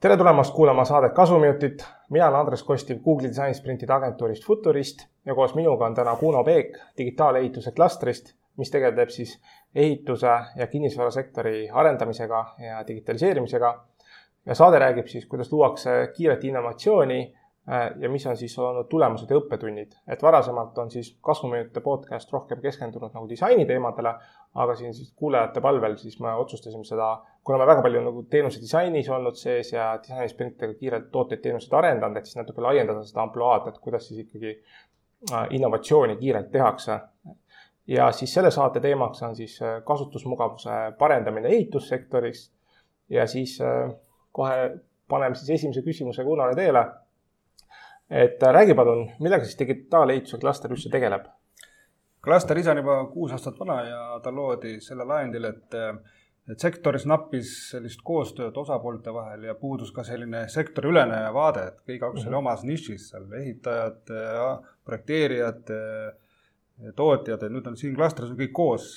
tere tulemast kuulama saadet Kasuminutit. mina olen Andres Kostiv Google'i disainisprintide agentuurist Futurist ja koos minuga on täna Kuno Peek digitaalehituse klastrist, mis tegeleb siis ehituse ja kinnisvarasektori arendamisega ja digitaliseerimisega. ja saade räägib siis, kuidas luuakse kiiret innovatsiooni ja mis on siis olnud tulemused ja õppetunnid. et varasemalt on siis kasvuminutite podcast rohkem keskendunud nagu disaini teemadele, aga siin siis kuulajate palvel siis me otsustasime seda, kuna me väga palju nagu teenuse disainis olnud sees ja disainisprintidega kiirelt tooteid, teenuseid arendanud, et siis natuke laiendada seda ampluaad, et kuidas siis ikkagi äh, innovatsiooni kiirelt tehakse. ja siis selle saate teemaks on siis äh, kasutusmugavuse parendamine ehitussektoris ja siis kohe paneme siis esimese küsimuse Gunnari teele et äh, räägi palun, millega siis digitaalehituse klaster üldse tegeleb? klaster ise on juba kuus aastat vana ja ta loodi sellel ajendil, et, et sektoris nappis sellist koostööd osapoolte vahel ja puudus ka selline sektoriülene vaade, et igaüks oli mhm. omas nišis seal, ehitajad, projekteerijad, tootjad, et nüüd on siin klastris on kõik koos.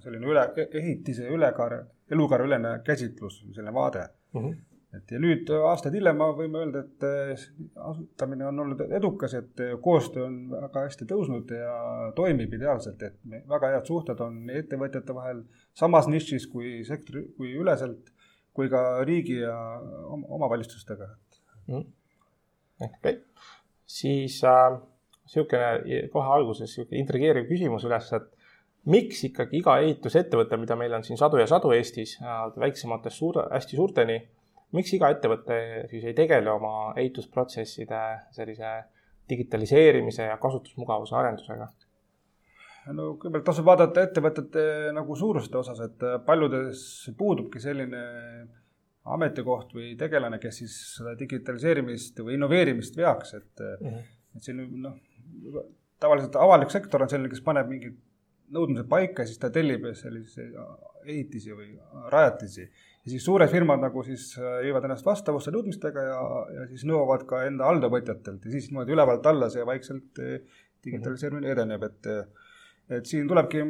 selline üle, ehitise ülekaare, elukaare-ülene käsitlus, selline vaade mm. -hmm et ja nüüd aastaid hiljem võime öelda, et eh, asutamine on olnud edukas, et eh, koostöö on väga hästi tõusnud ja toimib ideaalselt, et väga head suhted on ettevõtjate vahel samas nišis kui sektori, kui üleselt, kui ka riigi ja omavalitsustega mm.. okei okay., siis äh, niisugune kohe alguses niisugune intrigeeriv küsimus üles, et miks ikkagi iga ehitusettevõte, mida meil on siin sadu ja sadu Eestis äh,, väiksematest suure, hästi suurteni miks iga ettevõte siis ei tegele oma ehitusprotsesside sellise digitaliseerimise ja kasutusmugavuse arendusega? no kõigepealt tasub vaadata ettevõtete nagu suuruste osas, et paljudes puudubki selline ametikoht või tegelane, kes siis seda digitaliseerimist või innoveerimist veaks, et mm, -hmm. et siin noh, tavaliselt avalik sektor on selline, kes paneb mingid nõudmised paika, siis ta tellib selliseid ehitisi või rajatisi ja siis suured firmad nagu siis äh, viivad ennast vastavusse nõudmistega ja, ja siis nõuavad ka enda alltöövõtjatelt ja siis niimoodi ülevalt alla see vaikselt äh, digitaliseerimine edeneb, et et siin tulebki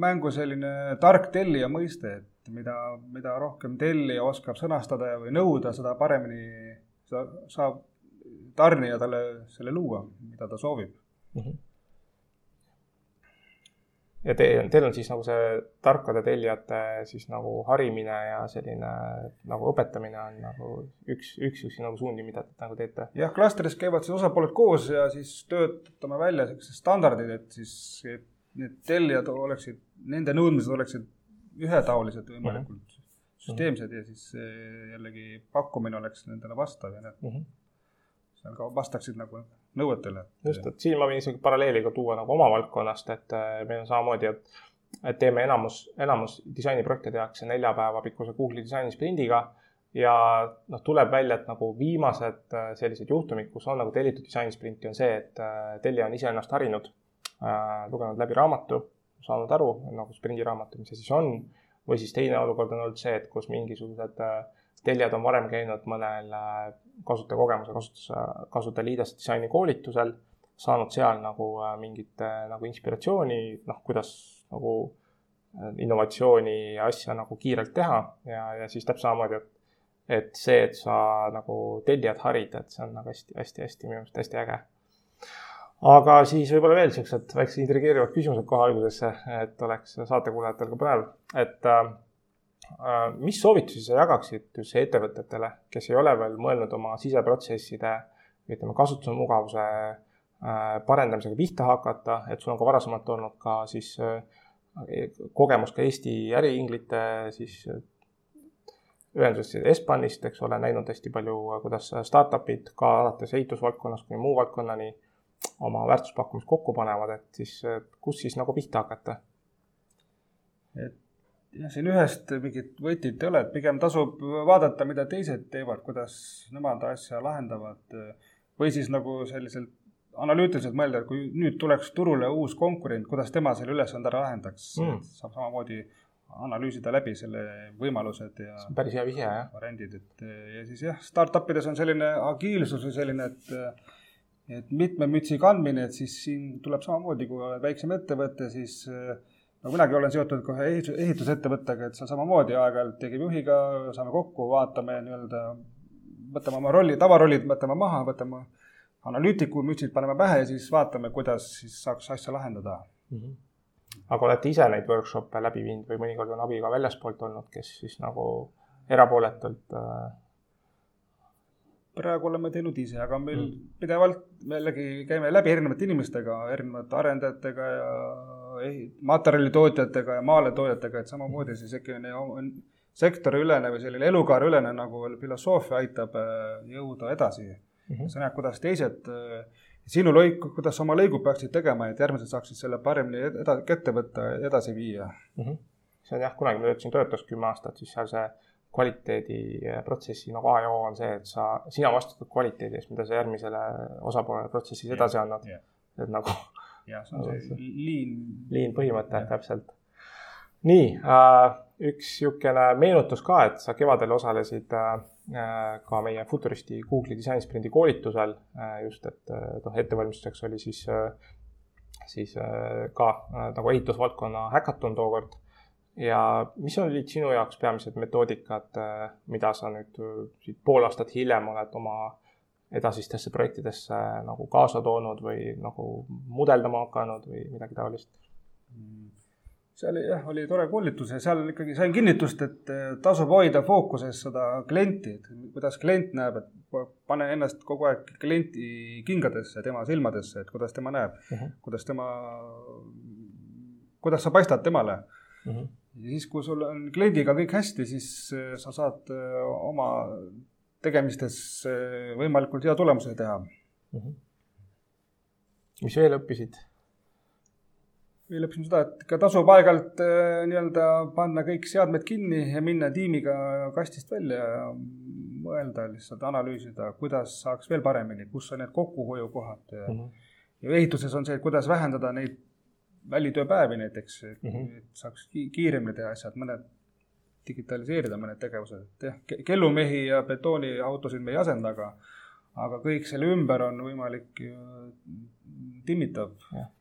mängu selline tark tellija mõiste, et mida, mida rohkem tellija oskab sõnastada või nõuda, seda paremini saab tarnija talle selle luua, mida ta soovib. Mm. -hmm ja teil, teil on siis nagu see tarkade tellijate siis nagu harimine ja selline nagu õpetamine on nagu üks, üks üks nagu suundi, mida te nagu teete? jah, klastris käivad siis osapooled koos ja siis töötame välja sellised standardid, et siis et need tellijad oleksid, nende nõudmised oleksid ühetaolised võimalikult mm -hmm. süsteemsed ja siis jällegi pakkumine oleks nendele vastav ja need mm -hmm. seal ka vastaksid nagu nõuetele. just, et siin ma võin isegi paralleeli ka tuua nagu oma valdkonnast, et äh, meil on samamoodi, et, et teeme enamus, enamus disainiprojekte tehakse nelja päeva pikkuse Google'i disainisprинdiga ja noh, tuleb välja, et nagu viimased äh, sellised juhtumid, kus on nagu tellitud disainisprinti, on see, et äh, tellija on ise ennast harinud lugenud läbi raamatu, saanud aru nagu sprindiraamatu, mis see siis on, või siis teine olukord on olnud see, et kus mingisugused äh, tellijad on varem käinud mõnel äh, kasutajakogemuse kasutus, kasutajaliides disainikoolitusel, saanud seal nagu äh, mingit äh, nagu inspiratsiooni, noh, kuidas nagu innovatsiooni ja asja nagu kiirelt teha ja, ja siis täpselt samamoodi, et et see, et sa nagu tellijad harid, et see on nagu hästi-hästi-hästi minu meelest hästi äge. aga siis võib-olla veel siuksed väiksed intrigeerivad küsimused kohe algusesse, et oleks saatekuulajatel ka põnev, et Äh, mis soovitusi sa jagaksid üldse ettevõtetele, kes ei ole veel mõelnud oma siseprotsesside, ütleme, kasutusmugavuse äh, parendamisega pihta hakata, et sul on ka varasemalt olnud ka siis äh, kogemus ka Eesti äriinglite siis ühendusest Espanist, eks ole, näinud hästi palju, kuidas startup'id ka alates ehitusvaldkonnast kuni muu valdkonnani oma väärtuspakkumist kokku panevad, et siis kus siis nagu pihta hakata? et siin ühest mingit võtit ei ole, et pigem tasub vaadata, mida teised teevad, kuidas nemad asja lahendavad. või siis nagu selliselt analüütiliselt mõelda, et kui nüüd tuleks turule uus konkurent, kuidas tema selle ülesande ära lahendaks mm., saab samamoodi analüüsida läbi selle võimalused ja. päris hea vihje, jah. variandid, et ja siis jah, startup ides on selline agiilsus või selline, et et mitme mütsi kandmine, et siis siin tuleb samamoodi, kui oled väiksem ettevõte, siis no minagi olen seotud kohe ehitus, ehitusettevõttega, et seal samamoodi aeg-ajalt tegevjuhiga saame kokku, vaatame nii-öelda, võtame oma rolli, tavarollid võtame maha, võtame analüütiku mütsid paneme pähe ja siis vaatame, kuidas siis saaks asja lahendada mm. -hmm. aga olete ise neid workshop'e läbi viinud või mõnikord on abi ka väljaspoolt olnud, kes siis nagu erapooletult äh... praegu oleme teinud ise, aga meil mm. pidevalt me jällegi käime läbi erinevate inimestega, erinevate arendajatega ja materjalitootjatega ja maaletoojatega, et samamoodi siis on sektoriülene või selline elukaareülene nagu filosoofia aitab äh, jõuda edasi mm. -hmm. sa näed, kuidas teised, äh, sinu lõik, kuidas sa oma lõigud peaksid tegema, et järgmised saaksid selle paremini eda-, ette võtta, edasi viia mm. -hmm. see on jah, kunagi ma töötasin Toyotas kümme aastat, siis seal see kvaliteediprotsessi nagu A ja O on see, et sa, sina vastutad kvaliteedi eest, mida sa järgmisele osapoolele protsessis edasi annad yeah.. et nagu jah, see on see liin. liin põhimõte, täpselt. nii äh,, üks niisugune meenutus ka, et sa kevadel osalesid äh, ka meie Futuristi Google'i disainisprindi koolitusel äh, just, et äh, noh, ettevalmistuseks oli siis äh,, siis äh, ka äh, nagu ehitusvaldkonna häkaton tookord ja mis olid sinu jaoks peamised metoodikad, äh, mida sa nüüd siit pool aastat hiljem oled oma edasistesse projektidesse nagu kaasa toonud või nagu mudeldama hakanud või midagi taolist? seal jah, oli tore koolitus ja seal ikkagi sain kinnitust, et eh, tasub hoida fookuses seda klienti, et kuidas klient näeb, et pane ennast kogu aeg klienti kingadesse, tema silmadesse, et kuidas tema näeb uh, mhm. -huh. kuidas tema, kuidas sa paistad temale uh. Mhm. -huh. ja siis, kui sul on kliendiga kõik hästi, siis eh, sa saad oma tegemistes eh, võimalikult hea tulemuse teha mm. -hmm. mis veel õppisid? veel õppisin seda, et ikka tasub aeg-ajalt eh, nii-öelda panna kõik seadmed kinni ja minna tiimiga kastist välja ja mõelda lihtsalt, analüüsida, kuidas saaks veel paremini, kus on need kokkuhoiukohad mm. -hmm. ja ehituses on see, et kuidas vähendada neid välitööpäevi näiteks, et mm -hmm. saaks kiiremini teha asjad, mõned digitaliseerida mõned tegevused, et jah, kellumehi ja betooniautosid me ei asenda, aga aga kõik selle ümber on võimalik timmitav.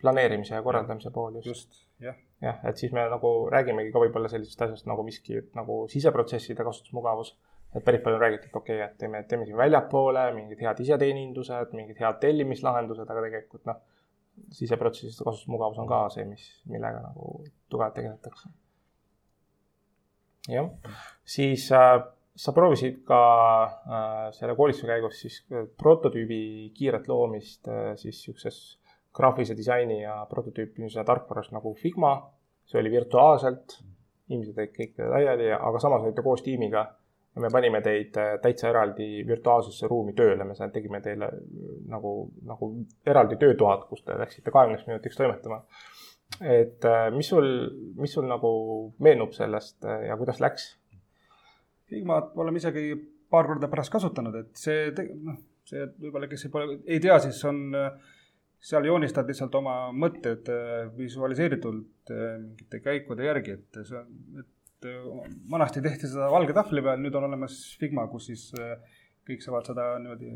planeerimise ja korraldamise pool just. just, jah. jah, et siis me nagu räägimegi ka võib-olla sellisest asjast nagu miski nagu siseprotsesside kasutusmugavus. et päris palju on räägitud, okei okay,, et teeme, teeme siin väljapoole mingid head iseteenindused, mingid head tellimislahendused, aga tegelikult noh, siseprotsesside kasutusmugavus on ka see, mis, millega nagu tugevalt tegeletakse jah, siis äh, sa proovisid ka äh, selle koolituse käigus siis äh, prototüübi kiiret loomist äh, siis niisuguses graafilise disaini ja prototüüpimise tarkvaras nagu Figma. see oli virtuaalselt, inimesed olid kõik laiali, aga samas olite koos tiimiga. Ja me panime teid äh, täitsa eraldi virtuaalsesse ruumi tööle, me tegime teile äh, nagu, nagu eraldi töötoad, kus te läksite kahekümneks minutiks toimetama et äh, mis sul, mis sul nagu meenub sellest äh, ja kuidas läks? Figmat oleme isegi paar korda pärast kasutanud, et see, noh, see võib-olla, kes ei, pole, ei tea, siis on, äh, seal joonistad lihtsalt oma mõtted visualiseeritult mingite käikude järgi, et see on, et vanasti tehti seda valge tahvli peal, nüüd on olemas Figma, kus siis kõik saavad seda niimoodi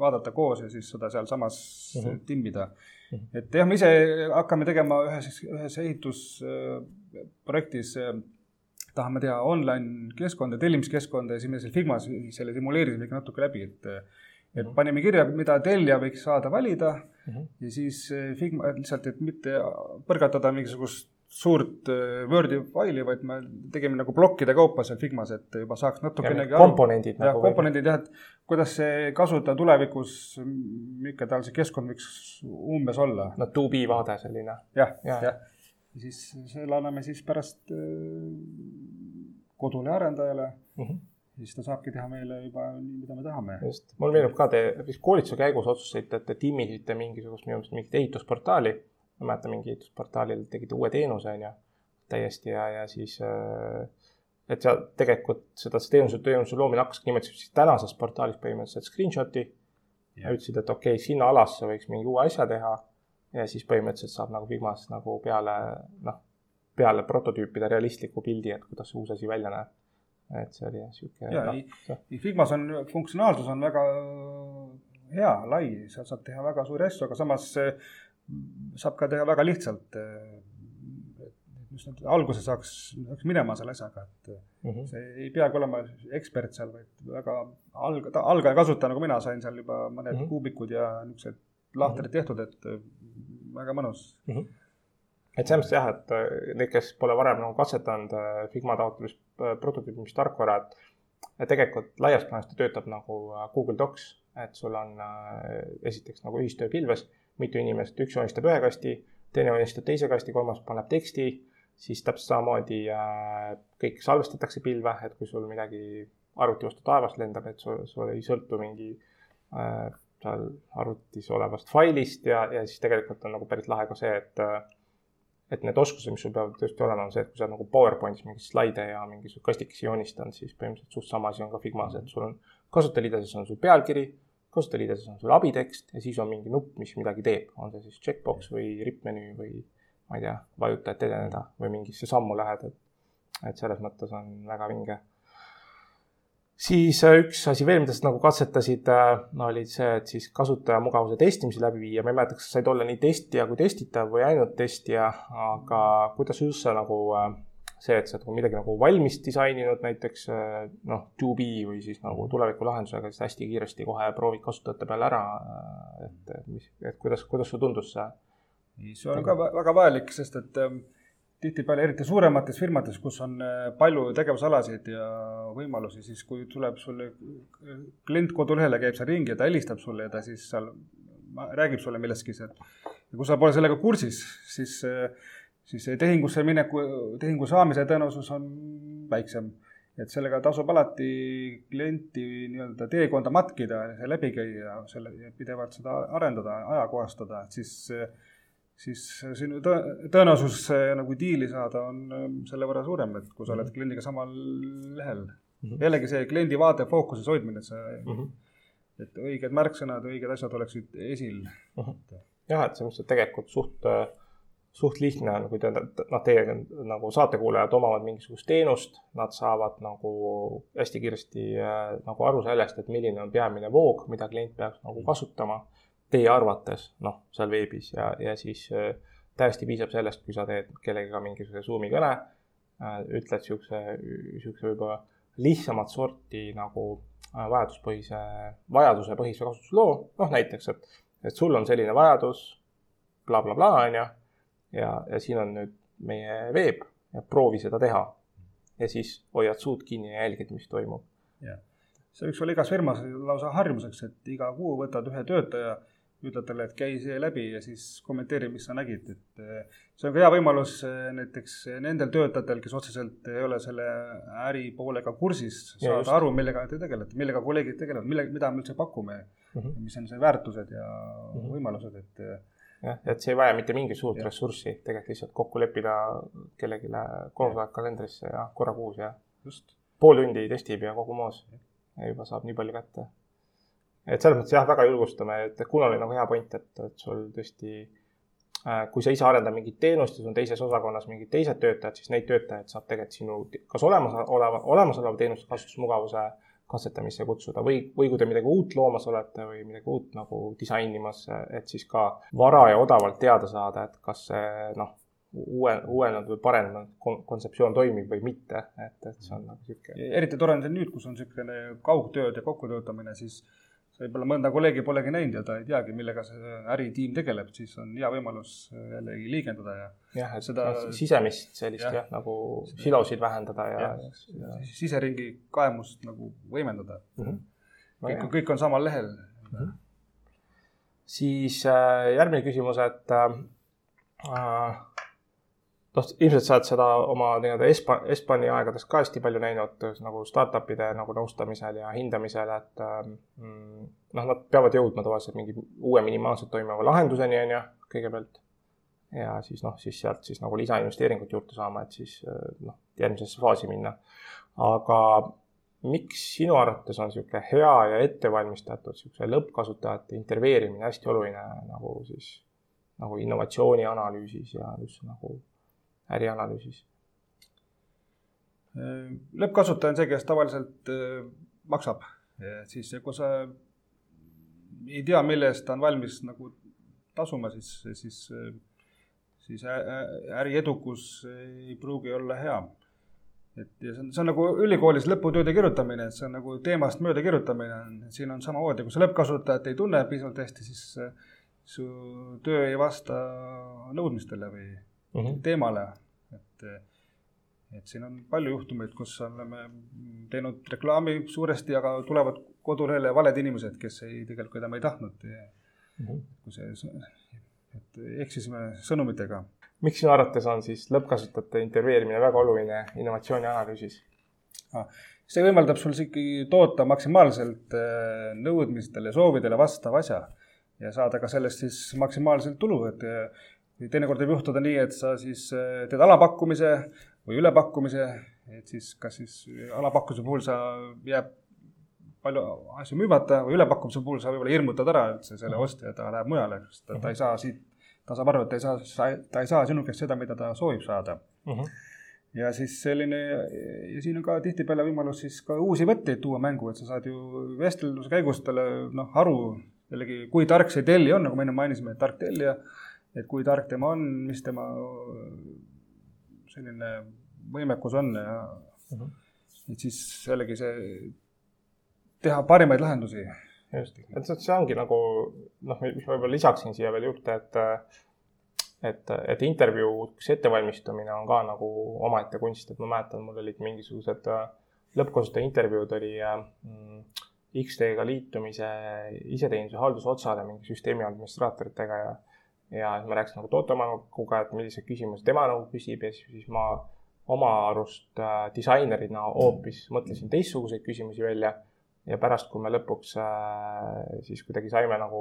vaadata koos ja siis seda sealsamas mm -hmm. timmida et jah, me ise hakkame tegema ühes, ühes ehitusprojektis äh, tahame teha online keskkonda, tellimiskeskkonda ja siis me seal Figmas selle simuleerisime ikka natuke läbi, et et mhm. panime kirja, mida tellija võiks saada valida mm -hmm. ja siis äh, Figma lihtsalt, et mitte põrgatada mingisugust suurt äh, Wordi faili, vaid me tegime nagu plokkide kaupa seal Figmas, et juba saaks natukenegi komponendid. jah nagu, komponendid jah, et kuidas see kasutaja tulevikus, milline tal see keskkond võiks umbes olla. no to be vaade selline. jah, jah ja. ja siis selle anname siis pärast äh, kodule arendajale mm. -hmm siis ta saabki teha meile juba nii, mida me tahame. just, mul meenub ka, te vist koolituse käigus otsustasite, et te timmisite mingisugust minu meelest mingit ehitusportaali ma mäletan, mingi ehitusportaalil tegid uue teenuse, on ju, täiesti ja, ja siis äh, et seal tegelikult seda teenuse, teenuse loomine hakkaski niimoodi, siis tänases portaalis põhimõtteliselt screenshot'i ja ütlesid, et okei okay,, sinna alasse võiks mingi uue asja teha ja siis põhimõtteliselt saab nagu Figmas nagu peale, noh, peale prototüüpida realistliku pildi, et kuidas see uus asi välja näeb. et see oli jah, sihuke. ja, Figmas on, funktsionaalsus on väga hea, lai, seal saab teha väga suuri asju, aga samas saab ka teha väga lihtsalt. just nüüd alguses saaks, saaks minema selle asjaga, et mm -hmm. see ei peagi olema ekspert seal, vaid väga alg-, algaja kasutaja, nagu mina sain seal juba mõned mm -hmm. kuubikud ja niisugused lahtrid tehtud, et väga mõnus mm. -hmm et selles mõttes jah, et äh, need, kes pole varem nagu katsetanud Figma taotlus prototüübimistarkvara, et, et tegelikult laias plaanis ta töötab nagu Google Docs, et sul on esiteks nagu ühistöö pilves, mitu inimest, üks joonistab ühe kasti, teine joonistab teise kasti, kolmas paneb teksti, siis täpselt samamoodi kõik salvestatakse pilve, et kui sul midagi arvuti vastu taevast lendab, et sul, sul ei sõltu mingi äh, seal arvutis olevast failist ja, ja siis tegelikult on nagu päris lahe ka see, et et need oskused, mis sul peavad tõesti olema, on see, et kui sa nagu PowerPointis mingeid slaide ja mingisuguseid kastikesi joonistanud, siis põhimõtteliselt suht sama asi on ka Figmas, et sul on kasutajaliideses on sul pealkiri, kasutajaliideses on sul abitekst ja siis on mingi nupp, mis midagi teeb, on see siis checkbox või rippmenüü või ma ei tea, vajuta, et edeneda või mingisse sammu lähed, et et selles mõttes on väga vinge siis äh, üks asi veel, mida sa nagu katsetasid äh, no,, oli see, et siis kasutajamugavuse testimisi läbi viia. ma ei mäleta, kas sa said olla nii testija kui testitav või ainult testija, aga kuidas üldse nagu äh, see, et sa oled midagi nagu valmis disaininud, näiteks noh, to be või siis nagu tulevikulahendusega, siis hästi kiiresti kohe proovid kasutajate peale ära. et, et mis, et kuidas, kuidas sulle tundus see? see on ka väga vajalik, sest et ähm, tihtipeale, eriti suuremates firmades, kus on äh, palju tegevusalasid ja võimalusi, siis kui tuleb sulle, klient kodulehele käib seal ringi ja ta helistab sulle ja ta siis seal räägib sulle millestki seal. ja kui sa pole sellega kursis, siis, äh, siis tehingusse mineku, tehingu saamise tõenäosus on väiksem. et sellega tasub alati klienti nii-öelda teekonda matkida, läbi käia, selle, pidevalt seda arendada, ajakohastada, et siis äh, siis sinu tõenäosus nagu diili saada on ähm, selle võrra suurem, et kui sa oled mhm. kliendiga samal lehel mm. -hmm. jällegi see kliendi vaate fookuses hoidmine, et sa mm, -hmm. et õiged märksõnad, õiged asjad oleksid esil mm. -hmm. jah, et mõttes, et tegelikult suht, suht lihtne on, kui te, noh, teie nagu saatekuulajad omavad mingisugust teenust, nad saavad nagu hästi kiiresti äh, nagu aru sellest, et milline on peamine voog, mida klient peaks nagu kasutama. Teie arvates, noh, seal veebis ja, ja siis äh, täiesti piisab sellest, kui sa teed kellegagi mingisuguse Zoomi kõne äh,, ütled niisuguse, niisuguse võib-olla lihtsamat sorti nagu vajaduspõhise, vajadusepõhise kasutusloo, noh näiteks, et, et sul on selline vajadus bla, bla, blablabla, on ju, ja, ja siin on nüüd meie veeb ja proovi seda teha. ja siis hoiad suud kinni ja jälgid, mis toimub. jah, see võiks olla igas firmas lausa harjumuseks, et iga kuu võtad ühe töötaja ütled talle, et käi see läbi ja siis kommenteeri, mis sa nägid, et eh, see on ka hea võimalus eh, näiteks nendel töötajatel, kes otseselt ei ole selle äripoolega kursis, saada aru, millega te tegelete, millega kolleegid tegelevad, millega, mida me üldse pakume mm, -hmm. mis on see väärtused ja mm -hmm. võimalused, et eh, jah, et see ei vaja mitte mingit suurt ja. ressurssi, tegelikult lihtsalt kokku leppida kellelegi koosolek kalendrisse ja korra kuus ja just pool tundi testib ja kogu moos. ja juba saab nii palju kätte et selles mõttes jah, väga julgustame, et kuna oli nagu hea point, et, et sul tõesti äh, kui sa ise arendad mingit teenust ja sul on teises osakonnas mingid teised töötajad, siis neid töötajaid saab tegelikult sinu kas olemasoleva, olemasoleva teenuse kasutusmugavuse katsetamisse kutsuda või, või kui te midagi uut loomas olete või midagi uut nagu disainimas, et siis ka vara ja odavalt teada saada, et kas see noh, uue, uuenenud või parenenud kontseptsioon toimib või mitte, et, et see on nagu niisugune. eriti tore on see nüüd, kus on niisugune kaugtööd ja kokkutöötamine, siis võib-olla mõnda kolleegi polegi näinud ja ta ei teagi, millega see äritiim tegeleb, siis on hea võimalus jällegi liigendada ja. jah, et seda sisemist sellist jah ja, nagu silosid vähendada ja, ja, ja. siseringi kaemust nagu võimendada mm. -hmm. kõik, kõik on samal lehel mm. -hmm. siis äh, järgmine küsimus, et äh, noh, ilmselt sa oled seda oma nii-öelda Espa-, Espani aegades ka hästi palju näinud nagu startup'ide nagu nõustamisel ja hindamisel, et mm, noh, nad peavad jõudma tavaliselt mingi uue minimaalselt toimiva lahenduseni, on ju, kõigepealt. ja siis noh, siis sealt siis nagu lisainvesteeringut juurde saama, et siis noh, järgmisesse faasi minna. aga miks sinu arvates on niisugune hea ja ettevalmistatud niisuguse lõppkasutajate intervjueerimine hästi oluline nagu siis nagu innovatsiooni analüüsis ja üldse nagu ärianalüüsis? lõppkasutaja on see, kes tavaliselt äh, maksab, siis kui sa ei tea, mille eest ta on valmis nagu tasuma, siis, siis, siis äri edukus ei pruugi olla hea. et ja see on, see on nagu ülikoolis lõputööde kirjutamine, et see on nagu teemast mööda kirjutamine, siin on samamoodi, kui sa lõppkasutajat ei tunne piisavalt hästi, siis su töö ei vasta nõudmistele või mm -hmm. teemale, et et siin on palju juhtumeid, kus oleme teinud reklaami suuresti, aga tulevad kodulehele valed inimesed, kes ei, tegelikult, keda me ei tahtnud mm. -hmm. kui see, et eksisime sõnumitega. miks sinu arvates on siis lõppkasutajate intervjueerimine väga oluline innovatsiooni analüüsis ah,? see võimaldab sul ikkagi toota maksimaalselt äh, nõudmistele soovidele vastav asja ja saada ka sellest siis maksimaalselt tulu, et teinekord võib juhtuda nii, et sa siis äh, teed alapakkumise või ülepakkumise, et siis kas siis alapakkumise puhul sa jääb palju asju müümata või ülepakkumise puhul sa võib-olla hirmutad ära üldse selle ostja, ta läheb mujale, sest ta, ta ei saa siit, ta saab aru, et ta ei saa, ta ei saa sinu käest seda, mida ta soovib saada uh. Mhm. -huh. ja siis selline, ja siin on ka tihtipeale võimalus siis ka uusi võtteid tuua mängu, et sa saad ju vestluse käigus talle noh, aru jällegi, kui tark see tellija on, nagu me enne mainisime, tark tellija, et kui tark tema on, mis tema selline võimekus on ja mhm. -huh. et siis jällegi see, teha parimaid lahendusi. just, et see ongi nagu noh, mis ma võib-olla lisaksin siia veel juurde, et et, et intervjuuks ettevalmistumine on ka nagu omaette kunst, et ma mäletan, mul olid mingisugused lõppkasutaja intervjuud oli mm, X-teega liitumise iseteeninduse haldusotsale mingi süsteemi administraatoritega ja ja siis ma rääkisin nagu tooteomanikuga, et milliseid küsimusi tema nagu küsib ja siis, siis ma oma arust äh, disainerina hoopis mõtlesin teistsuguseid küsimusi välja. ja pärast, kui me lõpuks äh, siis kuidagi saime nagu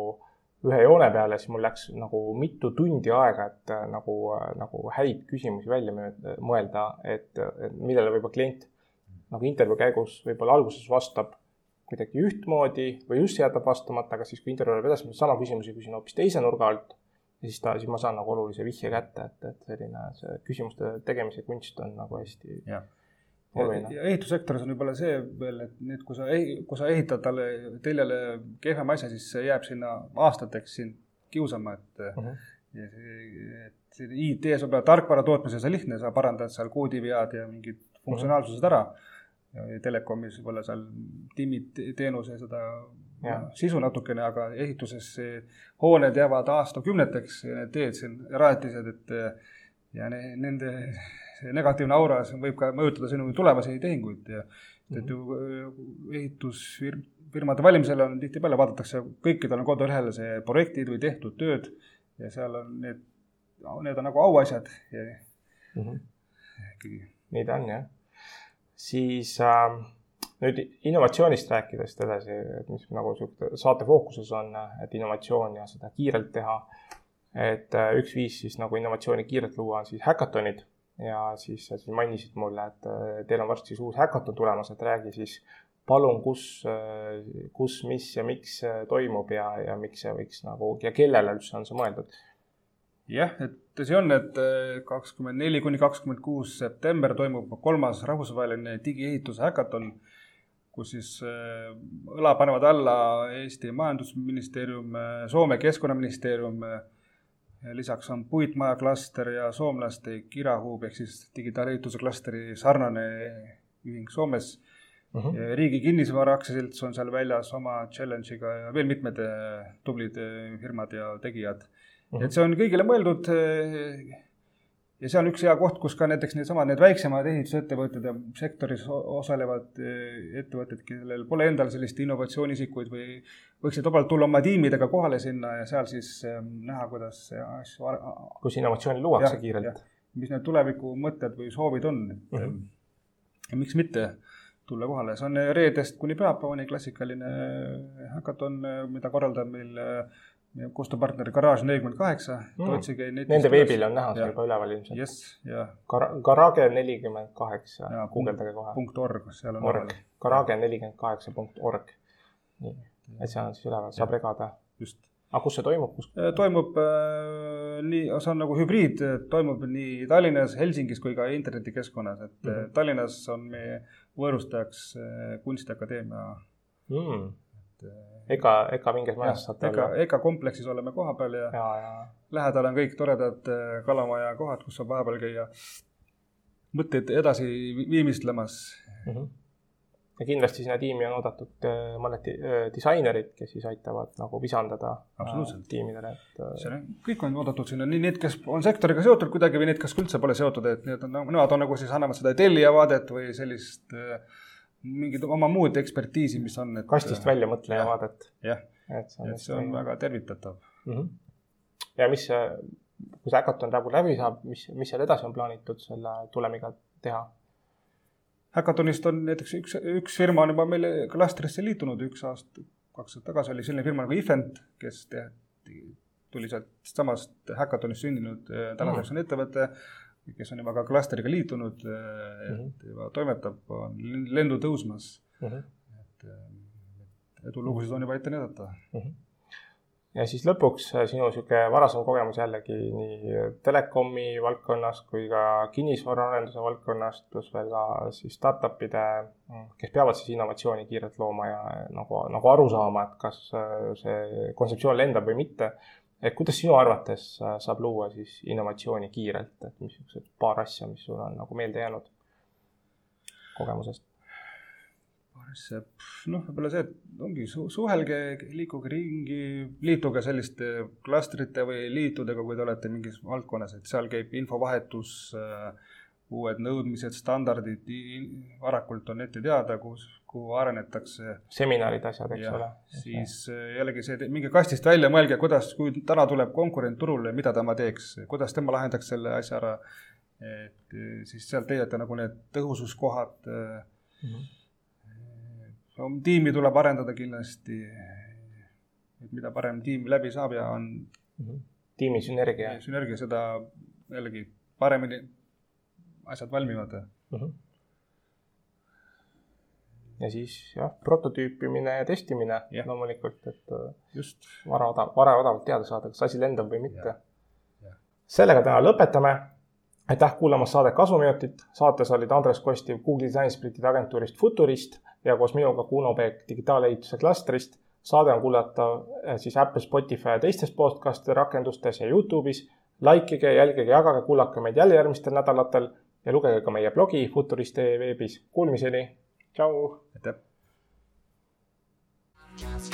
ühe joone peale, siis mul läks nagu mitu tundi aega, et äh, nagu äh,, nagu häid küsimusi välja mõelda, et, et millele võib-olla klient nagu intervjuu käigus võib-olla alguses vastab kuidagi ühtmoodi või just jätab vastamata, aga siis, kui intervjuu läheb edasi, ma sama küsimusi küsin hoopis teise nurga alt ja siis ta, siis ma saan nagu olulise vihje kätte, et, et selline see küsimuste tegemise kunst on nagu hästi ja. oluline. ja ehitussektoris on võib-olla see veel, et nüüd, kui sa, kui sa ehitad talle, teljele kehvema asja, siis see jääb sinna aastateks sind kiusama, et mhm. -huh. Ja see, et see IT-s võib-olla tarkvara tootmises on lihtne, sa parandad seal koodivead ja mingid funktsionaalsused ära telekomis võib-olla seal timmid teenuse seda sisu natukene, aga ehituses hooned jäävad aastakümneteks, need teed siin, rajatised, et ja ne, nende negatiivne aura võib ka mõjutada sinu tulevasi tehinguid ja et ju mhm. ehitusfirmade valimisel on tihtipeale vaadatakse kõikidel on kodulehel see projektid või tehtud tööd ja seal on need, need on nagu auasjad ja mm -hmm. ikkagi. nii ta on jah. siis äh nüüd innovatsioonist rääkides edasi, et mis nagu sihuke saate fookuses on, et innovatsioon ja seda kiirelt teha. et äh, üks viis siis nagu innovatsiooni kiirelt luua on siis häkatonid ja siis, siis mainisid mulle, et äh, teil on varsti siis uus häkaton tulemas, et räägi siis palun, kus, äh, kus, mis ja miks toimub ja, ja miks see võiks nagu ja kellele üldse on see mõeldud? jah, et tõsi on, et kakskümmend neli kuni kakskümmend kuus september toimub kolmas rahvusvaheline digiehituse häkaton kus siis äh, õla panevad alla Eesti Majandusministeerium, äh, Soome Keskkonnaministeerium, äh, lisaks on puitmaja klaster ja soomlaste Kirahuub ehk siis digitaalehituse klastri sarnane ühing Soomes uh. -huh. riigi kinnisvara aktsiaselts on seal väljas oma challenge'iga ja veel mitmed tublid firmad ja tegijad uh. -huh. et see on kõigile mõeldud ja see on üks hea koht, kus ka näiteks needsamad, need väiksemad ehitusettevõtted ja sektoris osalevad eh, ettevõtted, kellel pole endal sellist innovatsiooniisikuid või võiksid vabalt tulla oma tiimidega kohale sinna ja seal siis eh, näha, kuidas asju. kus innovatsiooni luuakse ja, kiirelt. mis need tulevikumõtted või soovid on, et mm -hmm. ja miks mitte tulla kohale, see on reedest kuni pühapäevani klassikaline hakaton, mida korraldab meil meie koostööpartner Garage nelikümmend kaheksa, otsige netist. Nende veebil on näha see juba üleval ilmselt. jess, jah. Garage nelikümmend kaheksa, guugeldage kohe. punkt org, seal on org. Garage nelikümmend kaheksa punkt org. nii, et seal on siis üleval, saab regada. just. aga kus see toimub, kus? Äh, toimub äh, nii, see on nagu hübriid, toimub nii Tallinnas, Helsingis kui ka internetikeskkonnas, et mm -hmm. Tallinnas on meie võõrustajaks äh, Kunstiakadeemia mm ega, ega mingis majas saate ega, ega kompleksis oleme kohapeal ja, ja, ja lähedal on kõik toredad kalamaja kohad, kus saab vahepeal käia mõtteid edasi viimistlemas mm. -hmm ja kindlasti sinna tiimi on oodatud äh, mõned äh, disainerid, kes siis aitavad nagu visandada äh, tiimidele, et. see on, kõik on oodatud sinna, nii need, kes on sektoriga seotud kuidagi või need, kes üldse pole seotud, et need on, nemad on nagu siis annavad seda tellija vaadet või sellist mingit oma muud ekspertiisi, mis on. kastist välja mõtleja ja, vaadet. jah, et see on, et see on väga tervitatav mm. -hmm. ja mis, kui see hackathon praegu läbi saab, mis, mis seal edasi on plaanitud selle tulemiga teha? Hackathonist on näiteks üks, üks firma on juba meile klastrisse liitunud üks aasta, kaks aastat tagasi oli selline firma nagu Event, kes tehti, tuli sealt samast Hackathonist sündinud, tänaseks on ettevõte, kes on juba ka klastriga liitunud, et mm -hmm. juba toimetab, on lendu tõusmas mm. -hmm. et, äh, et edulugusid on juba ette näidata mm. -hmm ja siis lõpuks äh, sinu niisugune varasem kogemus jällegi nii telekomi valdkonnas kui ka kinnisvaraarenduse valdkonnast, pluss veel ka siis startup'ide, kes peavad siis innovatsiooni kiirelt looma ja nagu, nagu aru saama, et kas see kontseptsioon lendab või mitte. Et kuidas sinu arvates äh, saab luua siis innovatsiooni kiirelt, et mis niisugused paar asja, mis sul on nagu meelde jäänud kogemusest? see noh, võib-olla see, et ongi su suhelge, liikuge ringi, liituge selliste klastrite või liitudega, kui te olete mingis valdkonnas, et seal käib infovahetus äh,, uued nõudmised, standardid, varakult on ette teada, kus, kuhu arenetakse. seminarid, asjad, eks ole. siis äh, jällegi see, minge kastist välja, mõelge, kuidas, kui täna tuleb konkurent turule, mida tema teeks, kuidas tema lahendaks selle asja ära. et äh, siis sealt leiate nagu need tõhususkohad mm. -hmm tiimi tuleb arendada kindlasti. et mida parem tiim läbi saab ja on mm. -hmm. tiimi sünergia. sünergia, seda jällegi paremini asjad valmivad mm. -hmm. Ja siis jah, prototüüpimine ja testimine ja. loomulikult, et just vara odav, vara odavalt teada saada, kas asi lendab või mitte. sellega täna lõpetame aitäh kuulamast saadet Kasuminutit. saates olid Andres Kostiv Google'i disainisprintide agentuurist Futurist ja koos minuga Kuno Peek digitaalehituse klastrist. saade on kuulatav eh, siis Apple, Spotify ja teistes podcast'ide rakendustes ja Youtube'is. Likeige, jälgige, jagage, kuulake meid jälle järgmistel nädalatel ja lugege ka meie blogi Futurist.ee veebis. Kuulmiseni, tšau. aitäh. Just